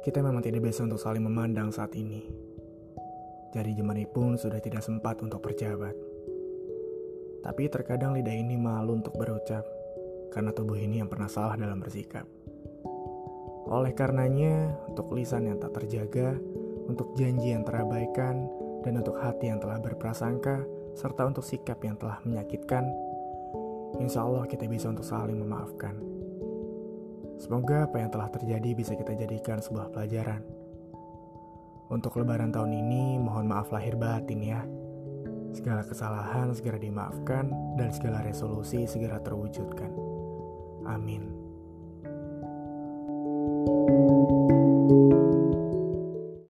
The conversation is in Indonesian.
Kita memang tidak biasa untuk saling memandang saat ini. Jari jemari pun sudah tidak sempat untuk berjabat. Tapi terkadang lidah ini malu untuk berucap, karena tubuh ini yang pernah salah dalam bersikap. Oleh karenanya, untuk lisan yang tak terjaga, untuk janji yang terabaikan, dan untuk hati yang telah berprasangka, serta untuk sikap yang telah menyakitkan, insya Allah kita bisa untuk saling memaafkan. Semoga apa yang telah terjadi bisa kita jadikan sebuah pelajaran. Untuk lebaran tahun ini, mohon maaf lahir batin ya. Segala kesalahan segera dimaafkan dan segala resolusi segera terwujudkan.